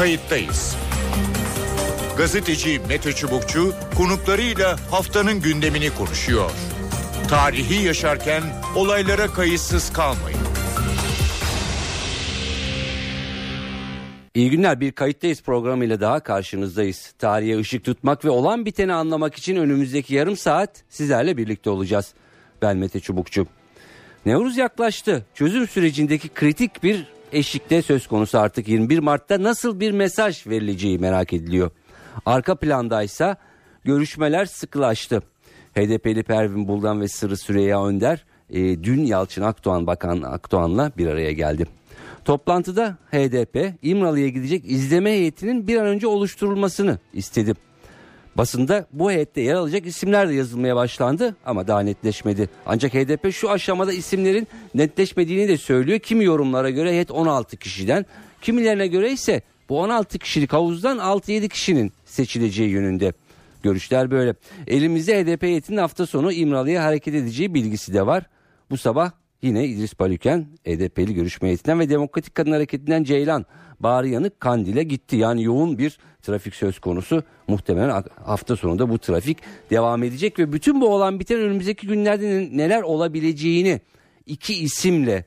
kayıttayız. Gazeteci Mete Çubukçu konuklarıyla haftanın gündemini konuşuyor. Tarihi yaşarken olaylara kayıtsız kalmayın. İyi günler bir kayıttayız programıyla daha karşınızdayız. Tarihe ışık tutmak ve olan biteni anlamak için önümüzdeki yarım saat sizlerle birlikte olacağız. Ben Mete Çubukçu. Nevruz yaklaştı. Çözüm sürecindeki kritik bir eşikte söz konusu artık 21 Mart'ta nasıl bir mesaj verileceği merak ediliyor. Arka plandaysa görüşmeler sıkılaştı. HDP'li Pervin Buldan ve Sırrı Süreyya Önder e, dün Yalçın Akdoğan Bakan Akdoğan'la bir araya geldi. Toplantıda HDP İmralı'ya gidecek izleme heyetinin bir an önce oluşturulmasını istedi. Basında bu heyette yer alacak isimler de yazılmaya başlandı ama daha netleşmedi. Ancak HDP şu aşamada isimlerin netleşmediğini de söylüyor. Kimi yorumlara göre heyet 16 kişiden, kimilerine göre ise bu 16 kişilik havuzdan 6-7 kişinin seçileceği yönünde. Görüşler böyle. Elimizde HDP heyetinin hafta sonu İmralı'ya hareket edeceği bilgisi de var. Bu sabah yine İdris Palüken HDP'li görüşme heyetinden ve Demokratik Kadın Hareketi'nden Ceylan Bağrı Yanık Kandil'e gitti. Yani yoğun bir trafik söz konusu. Muhtemelen hafta sonunda bu trafik devam edecek ve bütün bu olan biten önümüzdeki günlerde neler olabileceğini iki isimle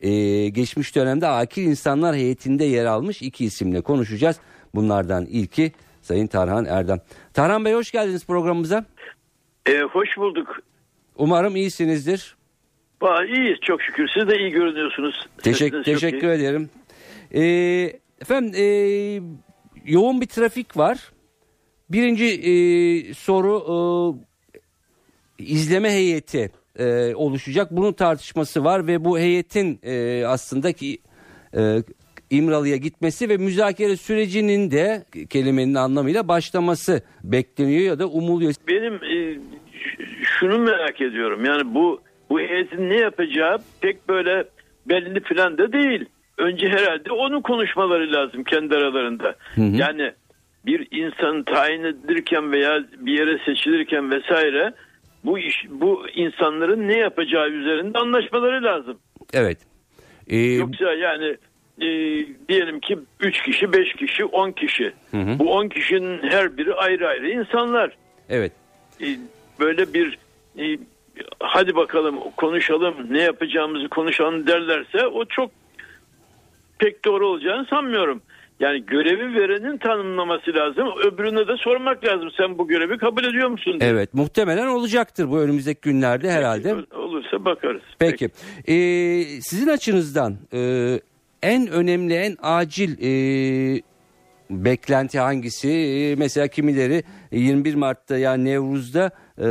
e, geçmiş dönemde akil insanlar heyetinde yer almış iki isimle konuşacağız. Bunlardan ilki Sayın Tarhan Erdem. Tarhan Bey hoş geldiniz programımıza. E, hoş bulduk. Umarım iyisinizdir. Ba, iyiyiz çok şükür. Siz de iyi görünüyorsunuz. Teşekkür, teşekkür ederim. Ee, efendim e, yoğun bir trafik var. Birinci e, soru e, izleme heyeti e, oluşacak. Bunun tartışması var ve bu heyetin e, aslında ki e, İmralı'ya gitmesi ve müzakere sürecinin de kelimenin anlamıyla başlaması bekleniyor ya da umuluyor. Benim e, şunu merak ediyorum. Yani bu bu heyetin ne yapacağı pek böyle belli falan da değil. Önce herhalde onun konuşmaları lazım kendi aralarında. Hı hı. Yani bir insan tayin edilirken veya bir yere seçilirken vesaire bu iş bu insanların ne yapacağı üzerinde anlaşmaları lazım. Evet. Ee... Yoksa yani e, diyelim ki 3 kişi, 5 kişi, 10 kişi. Hı hı. Bu 10 kişinin her biri ayrı ayrı insanlar. Evet. E, böyle bir e, hadi bakalım konuşalım ne yapacağımızı konuşalım derlerse o çok pek doğru olacağını sanmıyorum. Yani görevi verenin tanımlaması lazım. Öbürüne de sormak lazım. Sen bu görevi kabul ediyor musun? Diye. Evet muhtemelen olacaktır bu önümüzdeki günlerde herhalde. Peki, olursa bakarız. Peki. Peki. Ee, sizin açınızdan e, en önemli en acil e, beklenti hangisi? E, mesela kimileri 21 Mart'ta yani Nevruz'da e,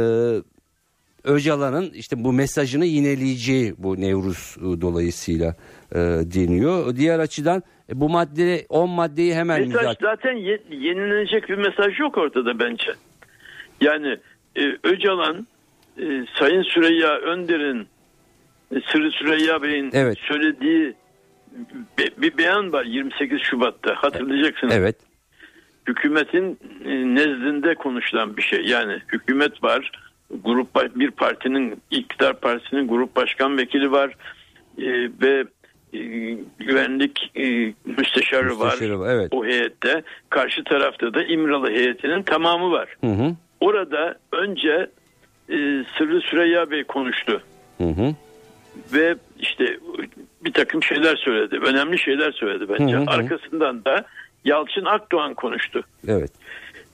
Öcalan'ın işte bu mesajını yineleyeceği bu Nevruz e, dolayısıyla e, deniyor. Diğer açıdan e, bu madde 10 maddeyi hemen mesaj müzak- zaten ye, yenilenecek bir mesaj yok ortada bence. Yani e, Öcalan e, Sayın Süreyya Önder'in e, Sırrı Süreyya Bey'in evet. söylediği be, bir beyan var 28 Şubat'ta hatırlayacaksınız. Evet. Hükümetin e, nezdinde konuşulan bir şey. Yani hükümet var, grup bir partinin iktidar partisinin grup başkan vekili var e, ve e, güvenlik e, müsteşarı, müsteşarı var, evet. o heyette. Karşı tarafta da İmralı heyetinin tamamı var. Hı hı. Orada önce e, Sırrı Süreyya Bey konuştu. Hı hı. Ve işte bir takım şeyler söyledi. Önemli şeyler söyledi bence. Hı hı. Arkasından da Yalçın Akdoğan konuştu. Evet.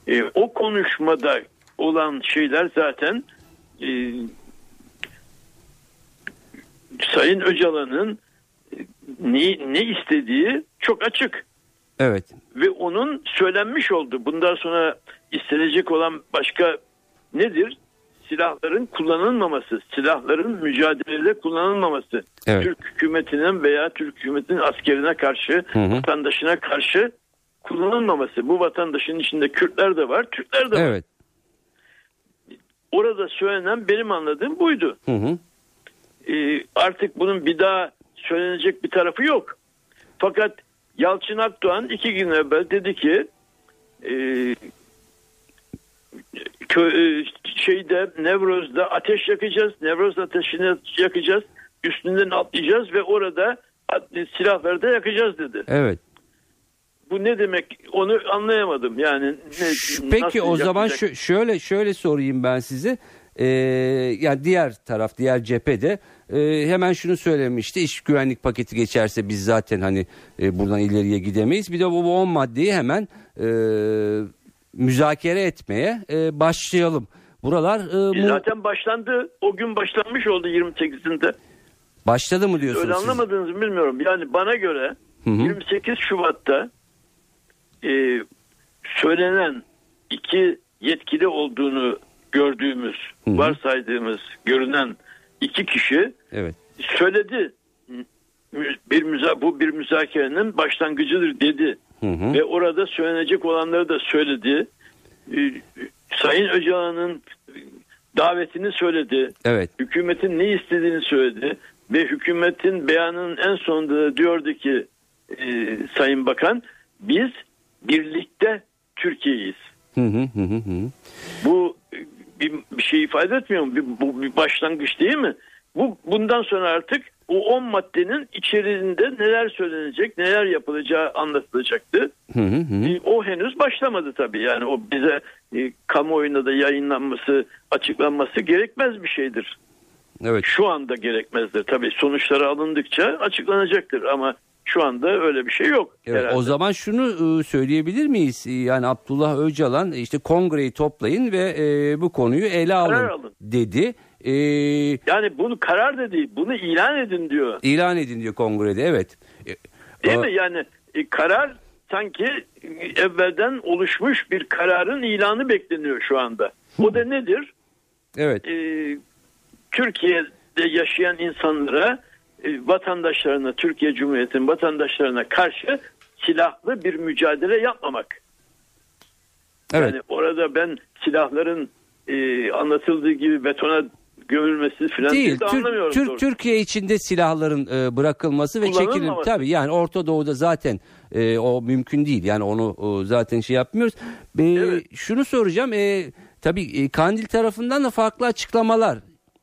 E, o konuşmada olan şeyler zaten e, Sayın Öcalan'ın ne, ne istediği çok açık. Evet. Ve onun söylenmiş oldu. Bundan sonra istenecek olan başka nedir? Silahların kullanılmaması, silahların mücadelede kullanılmaması. Evet. Türk hükümetinin veya Türk hükümetinin askerine karşı, hı hı. vatandaşına karşı kullanılmaması. Bu vatandaşın içinde Kürtler de var, Türkler de var. Orada söylenen benim anladığım buydu. Hı hı. Ee, artık bunun bir daha söylenecek bir tarafı yok. Fakat Yalçın Akdoğan iki gün evvel dedi ki e, kö, e, şeyde Nevroz'da ateş yakacağız. Nevroz ateşini yakacağız. Üstünden atlayacağız ve orada silahları da yakacağız dedi. Evet. Bu ne demek onu anlayamadım. Yani ne, Peki o zaman şö- şöyle şöyle sorayım ben size. Ee, yani diğer taraf diğer cephede e, hemen şunu söylemişti iş güvenlik paketi geçerse biz zaten hani e, buradan ileriye gidemeyiz bir de bu, bu 10 maddeyi hemen e, müzakere etmeye e, başlayalım buralar e, E, mu- Zaten başlandı. O gün başlanmış oldu 28'inde. başladı mı diyorsunuz Öyle siz? anlamadığınızı bilmiyorum. Yani bana göre Hı hı. 28 Şubat'ta e, söylenen iki yetkili olduğunu gördüğümüz, Hı hı. varsaydığımız, görünen iki kişi Evet. söyledi. Bir müza bu bir müzakerenin başlangıcıdır dedi. Hı hı. Ve orada söylenecek olanları da söyledi. Ee, Sayın Öcalan'ın davetini söyledi. Evet. Hükümetin ne istediğini söyledi. Ve hükümetin beyanının en sonunda da diyordu ki e, Sayın Bakan biz birlikte Türkiye'yiz. Hı hı hı hı hı. Bu bir, bir şey ifade etmiyor mu? Bir, bu bir başlangıç değil mi? Bu bundan sonra artık o 10 maddenin içerisinde neler söylenecek, neler yapılacağı anlatılacaktı. Hı hı hı. O henüz başlamadı tabii. Yani o bize e, kamuoyuna da yayınlanması, açıklanması gerekmez bir şeydir. Evet. Şu anda gerekmezdir. Tabii sonuçları alındıkça açıklanacaktır ama şu anda öyle bir şey yok. Evet, herhalde. o zaman şunu e, söyleyebilir miyiz? E, Yani Abdullah Öcalan işte kongreyi toplayın ve e, bu konuyu ele alın, Karar alın. dedi. E, Yani bunu karar da değil, bunu ilan edin diyor. ilan edin diyor kongrede evet. E, Değil a- mi? Yani e, karar sanki e, evvelden oluşmuş bir kararın ilanı bekleniyor şu anda. O da nedir? Evet. E, Türkiye'de yaşayan insanlara, e, vatandaşlarına, Türkiye Cumhuriyeti'nin vatandaşlarına karşı silahlı bir mücadele yapmamak. Evet. Yani orada ben silahların e, anlatıldığı gibi betona gömülmesi falan Değil. de anlamıyorum. Tür-. Türkiye içinde silahların e, bırakılması ve çekilim tabii yani Orta Doğu'da zaten e, o mümkün değil. Yani onu o, zaten şey yapmıyoruz. E, Evet. Şunu soracağım. E, tabii e, Kandil tarafından da farklı açıklamalar.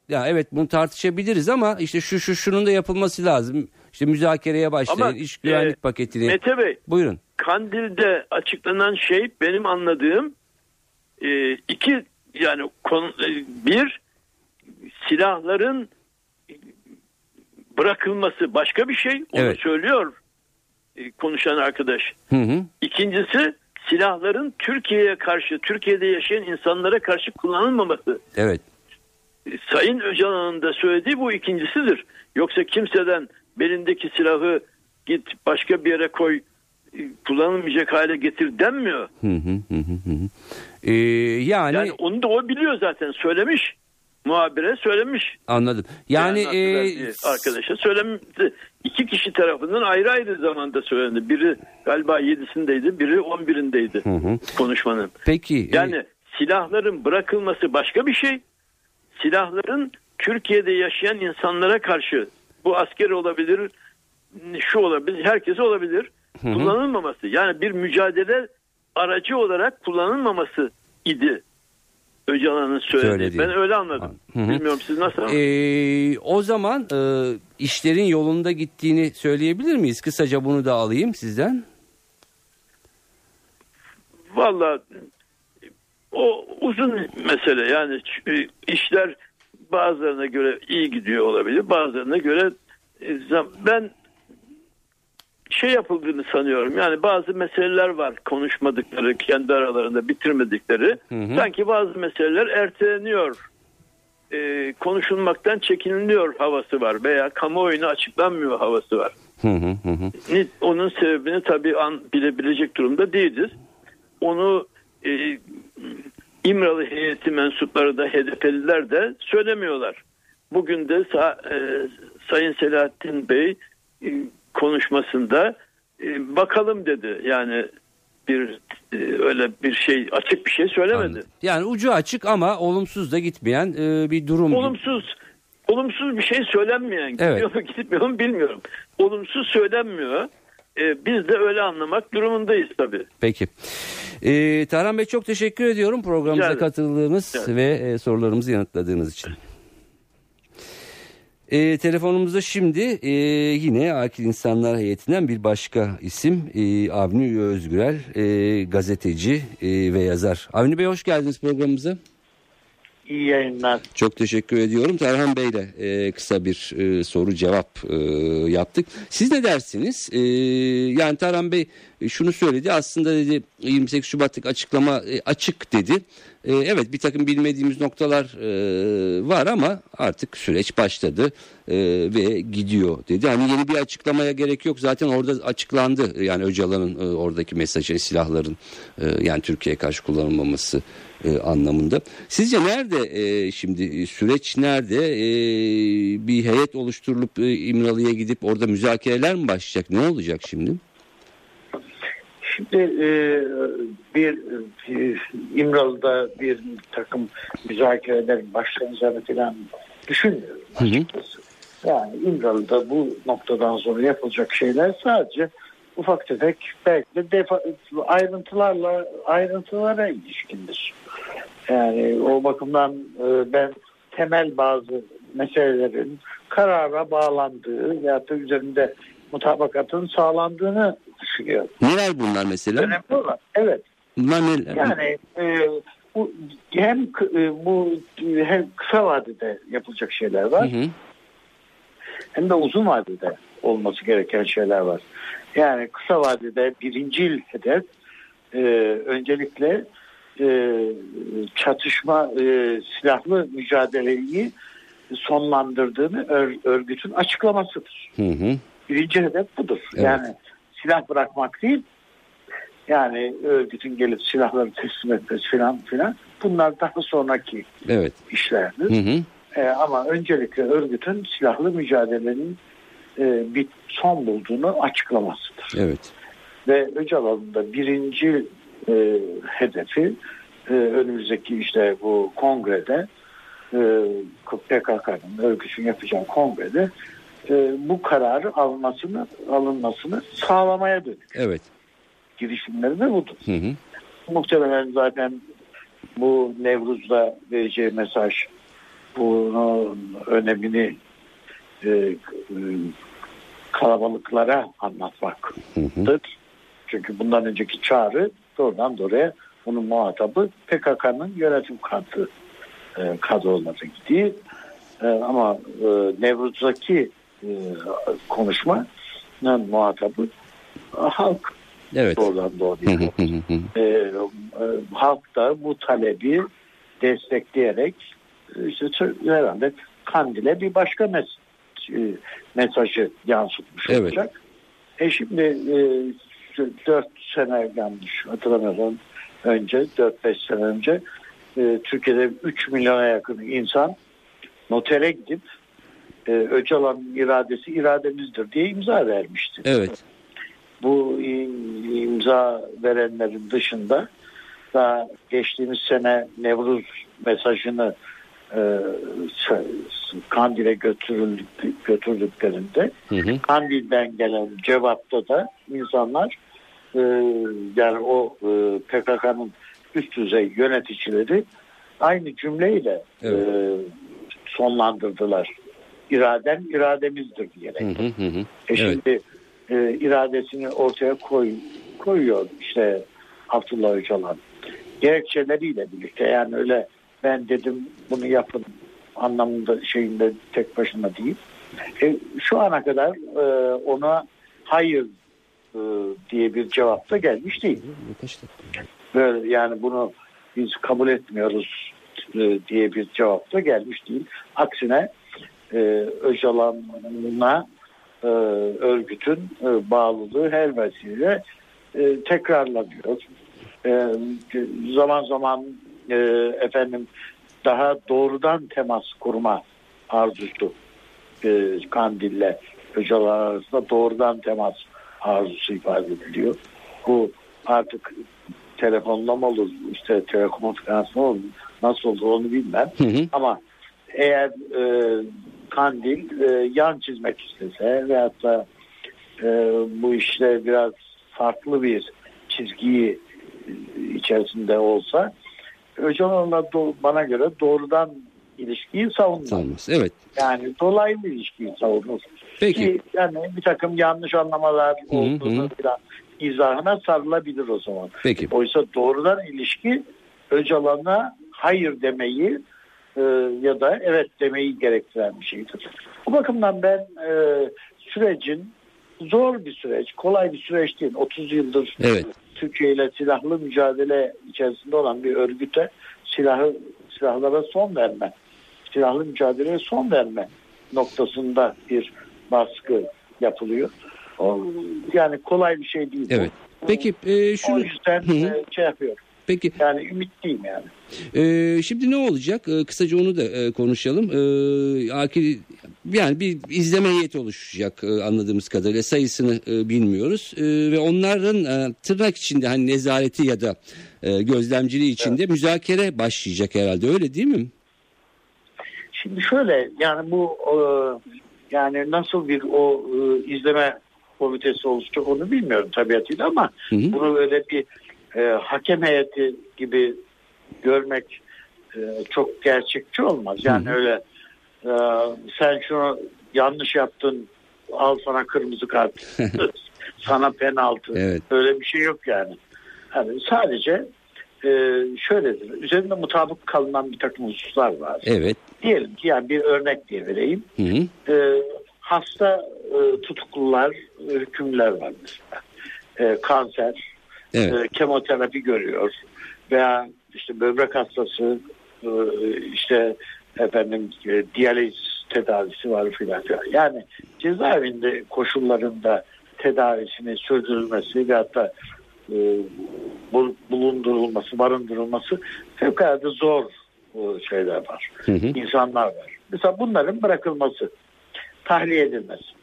Ya evet bunu tartışabiliriz ama işte şu şu şunun da yapılması lazım. İşte müzakereye başlayın. Ama, iş güvenlik e, paketini. Mete Bey Buyurun. Kandil'de açıklanan şey benim anladığım e, iki yani konu, e, bir silahların bırakılması başka bir şey onu Evet. söylüyor e, konuşan arkadaş. Hı hı. İkincisi silahların Türkiye'ye karşı Türkiye'de yaşayan insanlara karşı kullanılmaması. Evet. E, Sayın Öcalan'ın da söylediği bu ikincisidir. Yoksa kimseden belindeki silahı git başka bir yere koy e, kullanılmayacak hale getir denmiyor. Hı hı hı hı hı. E, yani, Yani onu da o biliyor zaten söylemiş. Muhabire söylemiş. anladım. Yani e, arkadaşa söylemişti. İki kişi tarafından ayrı ayrı zamanda söylendi. Biri galiba yedisindeydi, biri on birindeydi Hı hı. konuşmanın. peki e, Yani silahların bırakılması başka bir şey. Silahların Türkiye'de yaşayan insanlara karşı bu asker olabilir, şu olabilir, herkes olabilir. Hı hı. Kullanılmaması. Yani bir mücadele aracı olarak kullanılmaması idi. Öcalan'ın söylediği. Söylediği. Ben öyle anladım. Hı hı. Bilmiyorum siz nasıl anladınız? Ee, o zaman e, işlerin yolunda gittiğini söyleyebilir miyiz? Kısaca bunu da alayım sizden. Valla o uzun mesele yani ç- işler bazılarına göre iyi gidiyor olabilir bazılarına göre e, ben şey yapıldığını sanıyorum yani bazı meseleler var konuşmadıkları kendi aralarında bitirmedikleri Hı hı. sanki bazı meseleler erteleniyor e, konuşulmaktan çekiniliyor havası var veya kamuoyuna açıklanmıyor havası var. Hı hı hı Onun sebebini tabii an bilebilecek durumda değiliz. Onu e, İmralı heyeti mensupları da HDP'liler de söylemiyorlar. Bugün de Sa- e, Sayın Selahattin Bey e, konuşmasında e, bakalım dedi. Yani bir e, öyle bir şey açık bir şey söylemedi. Anladım. Yani ucu açık ama olumsuz da gitmeyen e, bir durum. Olumsuz olumsuz bir şey söylenmeyen Evet. gidiyor mu gitmiyor mu bilmiyorum. Olumsuz söylenmiyor. Ee, biz de öyle anlamak durumundayız tabii. Peki. Ee, Tarhan Bey çok teşekkür ediyorum programımıza Rica katıldığınız Rica ve e, sorularımızı yanıtladığınız için. E, telefonumuzda şimdi e, yine Akil İnsanlar Heyetinden bir başka isim e, Avni Özgürel e, gazeteci e, ve yazar. Avni Bey hoş geldiniz programımıza. İyi yayınlar. Çok teşekkür ediyorum. Tarhan Bey'le e, kısa bir e, soru cevap e, yaptık. Siz ne dersiniz? E, yani Tarhan Bey şunu söyledi aslında dedi 28 Şubat'lık açıklama e, açık dedi. E, evet bir takım bilmediğimiz noktalar e, var ama artık süreç başladı e, ve gidiyor dedi. Hani yeni bir açıklamaya gerek yok zaten orada açıklandı yani Öcalan'ın e, oradaki mesajı silahların e, yani Türkiye'ye karşı kullanılmaması e, anlamında. Sizce nerede e, şimdi süreç nerede e, bir heyet oluşturulup e, İmralı'ya gidip orada müzakereler mi başlayacak ne olacak şimdi? Şimdi e, bir e, İmralı'da bir takım müzakereler başlayacağını falan düşünmüyorum açıkçası. Yani İmralı'da bu noktadan sonra yapılacak şeyler sadece ufak tefek belki de defa, ayrıntılarla ayrıntılara ilişkindir. Yani o bakımdan e, ben temel bazı meselelerin karara bağlandığı veya da üzerinde mutabakatın sağlandığını düşünüyorum. Neler bunlar mesela? Önemli olan. Evet. Bunlar neler? Yani e, bu hem e, bu hem kısa vadede yapılacak şeyler var. Hı hı. Hem de uzun vadede olması gereken şeyler var. Yani kısa vadede birincil hedef e, öncelikle e, çatışma e, silahlı mücadeleyi sonlandırdığını ör, örgütün açıklamasıdır. Hı hı. Birinci hedef budur. Evet. Yani silah bırakmak değil yani örgütün gelip silahları teslim etmesi filan filan bunlar daha sonraki Evet. işlerdir. Hı hı. Ee, ama öncelikle örgütün silahlı mücadelenin e, bir son bulduğunu açıklamasıdır. Evet. Ve Öcalan'ın da birinci e, hedefi e, önümüzdeki işte bu kongrede e, PKK'nın örgütün yapacağı kongrede e, bu kararı almasını alınmasını sağlamaya dönük Evet. girişimleri de budur. Hı hı. Muhtemelen zaten bu Nevruz'da vereceği mesaj bunun önemini e, e, kalabalıklara anlatmaktır. Hı hı. Çünkü bundan önceki çağrı doğrudan doğruya bunun muhatabı PKK'nın yönetim kadro e, kadroları gidiyor. E, ama e, Nevruz'daki e, muhatabı e, halk Evet. doğrudan doğruya. e, e, halk da bu talebi destekleyerek e, işte herhalde Kandil'e bir başka mes e, mesajı yansıtmış Evet. olacak. E şimdi e, 4 sene yanlış hatırlamıyorum önce 4-5 sene önce e, Türkiye'de 3 milyona yakın insan notere gidip e, Öcalan'ın iradesi irademizdir diye imza vermişti Evet. bu im- imza verenlerin dışında daha geçtiğimiz sene Nevruz mesajını e, Kandil'e götürüldük, götürdüklerinde Hı hı. Kandil'den gelen cevapta da insanlar e, yani o e, PKK'nın üst düzey yöneticileri aynı cümleyle Evet. e, sonlandırdılar. İraden irademizdir diyerek. Hı hı hı. E Evet. şimdi e, iradesini ortaya koy, koyuyor işte Abdullah Öcalan. Gerekçeleriyle birlikte yani öyle ben dedim bunu yapın anlamında şeyinde tek başına değil. E, şu ana kadar e, ona hayır e, diye bir cevap da gelmiş değil. Böyle yani bunu biz kabul etmiyoruz e, diye bir cevap da gelmiş değil. Aksine e, Öcalan'la e, örgütün e, bağlılığı her vesileyle e, tekrarlanıyor. E, zaman zaman e, efendim daha doğrudan temas kurma arzusu e, Kandil'le Öcalan arasında doğrudan temas arzusu ifade ediliyor. Bu artık telefonla mı olur, işte telekomünikasyon mı olur, nasıl olur onu bilmem. Hı hı. Ama eğer e, Kandil e, yan çizmek istese veyahut da e, bu işte biraz farklı bir çizgiyi e, içerisinde olsa Öcalan'la do- bana göre doğrudan ilişkiyi savunmaz. Savunmaz. Evet. Yani dolaylı ilişkiyi savunur. Peki. Ki yani bir takım yanlış anlamalar olduğunu falan izahına sarılabilir o zaman. Peki. Oysa doğrudan ilişki Öcalan'a hayır demeyi e, ya da evet demeyi gerektiren bir şeydir. Bu bakımdan ben e, sürecin zor bir süreç, kolay bir süreç değil. 30 yıldır Evet. Türkiye ile silahlı mücadele içerisinde olan bir örgüte silahı silahlara son verme, silahlı mücadeleye son verme noktasında bir baskı yapılıyor. O, yani kolay bir şey değil. Evet. Peki e, O şunu yüzden Hı hı. e, şey yapıyorum. Peki Yani ümitliyim yani. Ee, şimdi ne olacak? Ee, kısaca onu da e, konuşalım. Ee, akil yani bir izleme heyeti oluşacak e, anladığımız kadarıyla sayısını e, bilmiyoruz Ee, ve onların e, tırnak içinde hani nezareti ya da e, gözlemciliği içinde müzakere başlayacak herhalde öyle değil mi? Şimdi şöyle yani bu e, yani nasıl bir o e, izleme komitesi oluşacak onu bilmiyorum tabiatıyla ama Hı hı. bunu böyle bir e, hakem heyeti gibi görmek e, çok gerçekçi olmaz. Yani Hı hı. öyle e, sen şunu yanlış yaptın al sana kırmızı kart sana penaltı Evet. öyle bir şey yok yani. yani sadece e, şöyledir üzerinde mutabık kalınan bir takım hususlar var. Evet. Diyelim ki yani bir örnek diye vereyim. Hı hı. Ee, hasta e, tutuklular, e, hükümler var mesela. E, kanser, Evet. e, kemoterapi görüyor veya işte böbrek hastası, e, işte efendim e, diyaliz tedavisi var filan. Yani cezaevinde koşullarında tedavisini sürdürülmesi ve hatta e, bul- bulundurulması, barındırılması fevkalade zor e, şeyler var. Hı hı. insanlar var. Mesela bunların bırakılması, tahliye edilmesi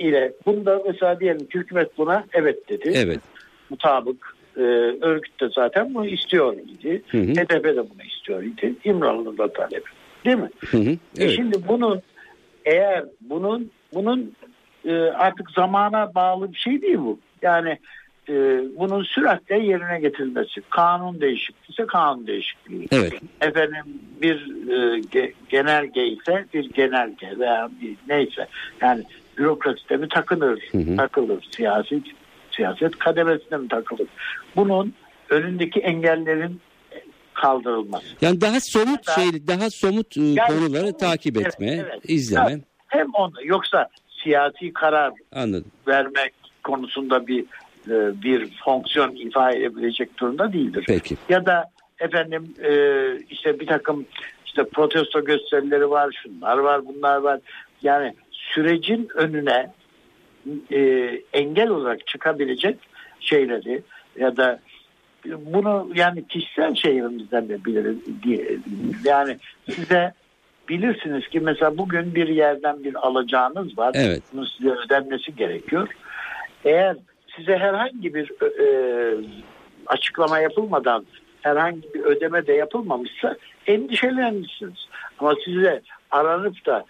ile bunda mesela diyelim ki hükümet buna evet dedi. Evet. Mutabık e, örgüt de zaten bunu istiyor idi. Hı hı. HDP de bunu istiyor idi. İmralı'nın da talebi. Değil mi? Hı hı. E Evet. şimdi bunun eğer bunun bunun e, artık zamana bağlı bir şey değil bu. Yani e, bunun süratle yerine getirilmesi. Kanun değişikliği ise kanun değişikliği. Evet. Efendim bir e, ge- genelge ise bir genelge veya bir neyse. Yani bürokraside mi takılır, Hı hı. takılır. Siyasi siyaset kademesine mi takılır? Bunun önündeki engellerin kaldırılması. Yani daha somut Daha- şey, daha somut e, Yani- konuları takip Evet, etme, evet. izleme. Ya, Hem onu yoksa siyasi karar Anladım. vermek konusunda bir e, bir fonksiyon ifade edebilecek durumda değildir. Peki. Ya da efendim e, işte bir takım işte protesto gösterileri var, şunlar var, bunlar var. Yani sürecin önüne e, engel olarak çıkabilecek şeyleri ya da bunu yani kişisel şeylerimizden de biliriz diye yani size bilirsiniz ki mesela bugün bir yerden bir alacağınız var. Evet. Bunun size ödenmesi gerekiyor. Eğer size herhangi bir e, açıklama yapılmadan herhangi bir ödeme de yapılmamışsa endişelenmişsiniz. Ama size aranıp da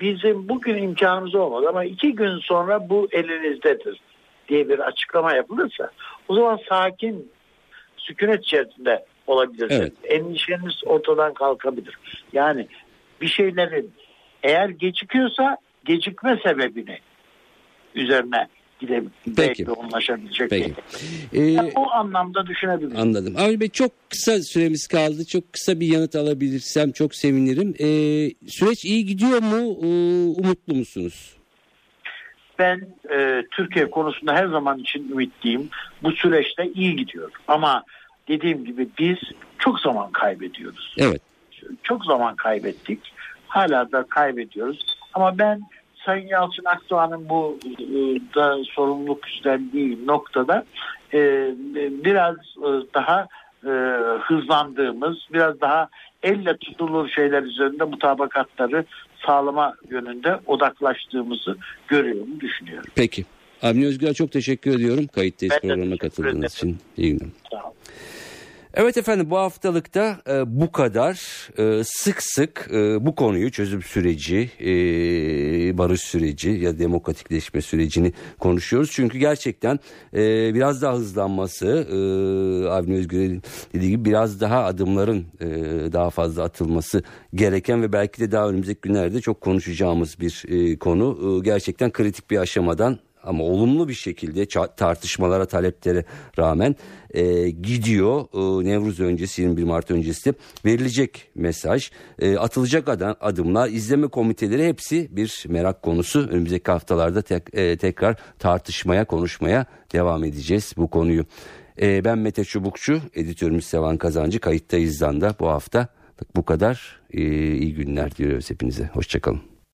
bizim bugün imkanımız olmadı ama iki gün sonra bu elinizdedir diye bir açıklama yapılırsa o zaman sakin sükunet içerisinde olabilirsiniz. Evet. Endişeniz ortadan kalkabilir. Yani bir şeylerin eğer gecikiyorsa gecikme sebebini üzerine gidebilecek Peki. ve ulaşabilecek. Peki. Ee, Yani o anlamda düşünebiliriz. Anladım. Avni Bey çok kısa süremiz kaldı. Çok kısa bir yanıt alabilirsem çok sevinirim. Ee, süreç iyi gidiyor mu? Ee, umutlu musunuz? Ben e, Türkiye konusunda her zaman için ümitliyim. Bu süreçte iyi gidiyor. Ama dediğim gibi biz çok zaman kaybediyoruz. Evet. Çok zaman kaybettik. Hala da kaybediyoruz. Ama ben Sayın Yalçın Akdoğan'ın bu e, da sorumluluk üstlendiği noktada e, biraz e, daha e, hızlandığımız, biraz daha elle tutulur şeyler üzerinde mutabakatları sağlama yönünde odaklaştığımızı görüyorum, düşünüyorum. Peki. Avni Özgür'e çok teşekkür ediyorum. Kayıttayız Ben programa katıldığınız için. İyi günler. Sağ olun. Evet efendim bu haftalıkta e, bu kadar e, sık sık e, bu konuyu çözüm süreci, e, barış süreci ya demokratikleşme sürecini konuşuyoruz. Çünkü gerçekten e, biraz daha hızlanması, e, Avni Özgür'ün dediği gibi biraz daha adımların e, daha fazla atılması gereken ve belki de daha önümüzdeki günlerde çok konuşacağımız bir e, konu. E, gerçekten kritik bir aşamadan ama olumlu bir şekilde tartışmalara taleplere rağmen e, gidiyor e, Nevruz öncesi 21 Mart öncesi verilecek mesaj. E, atılacak adım, adımlar izleme komiteleri hepsi bir merak konusu. Önümüzdeki haftalarda tek, e, tekrar tartışmaya konuşmaya devam edeceğiz bu konuyu. E, ben Mete Çubukçu editörümüz Sevan Kazancı. Kayıttayız da bu hafta. Bu kadar. E, iyi günler diliyoruz hepinize. Hoşçakalın.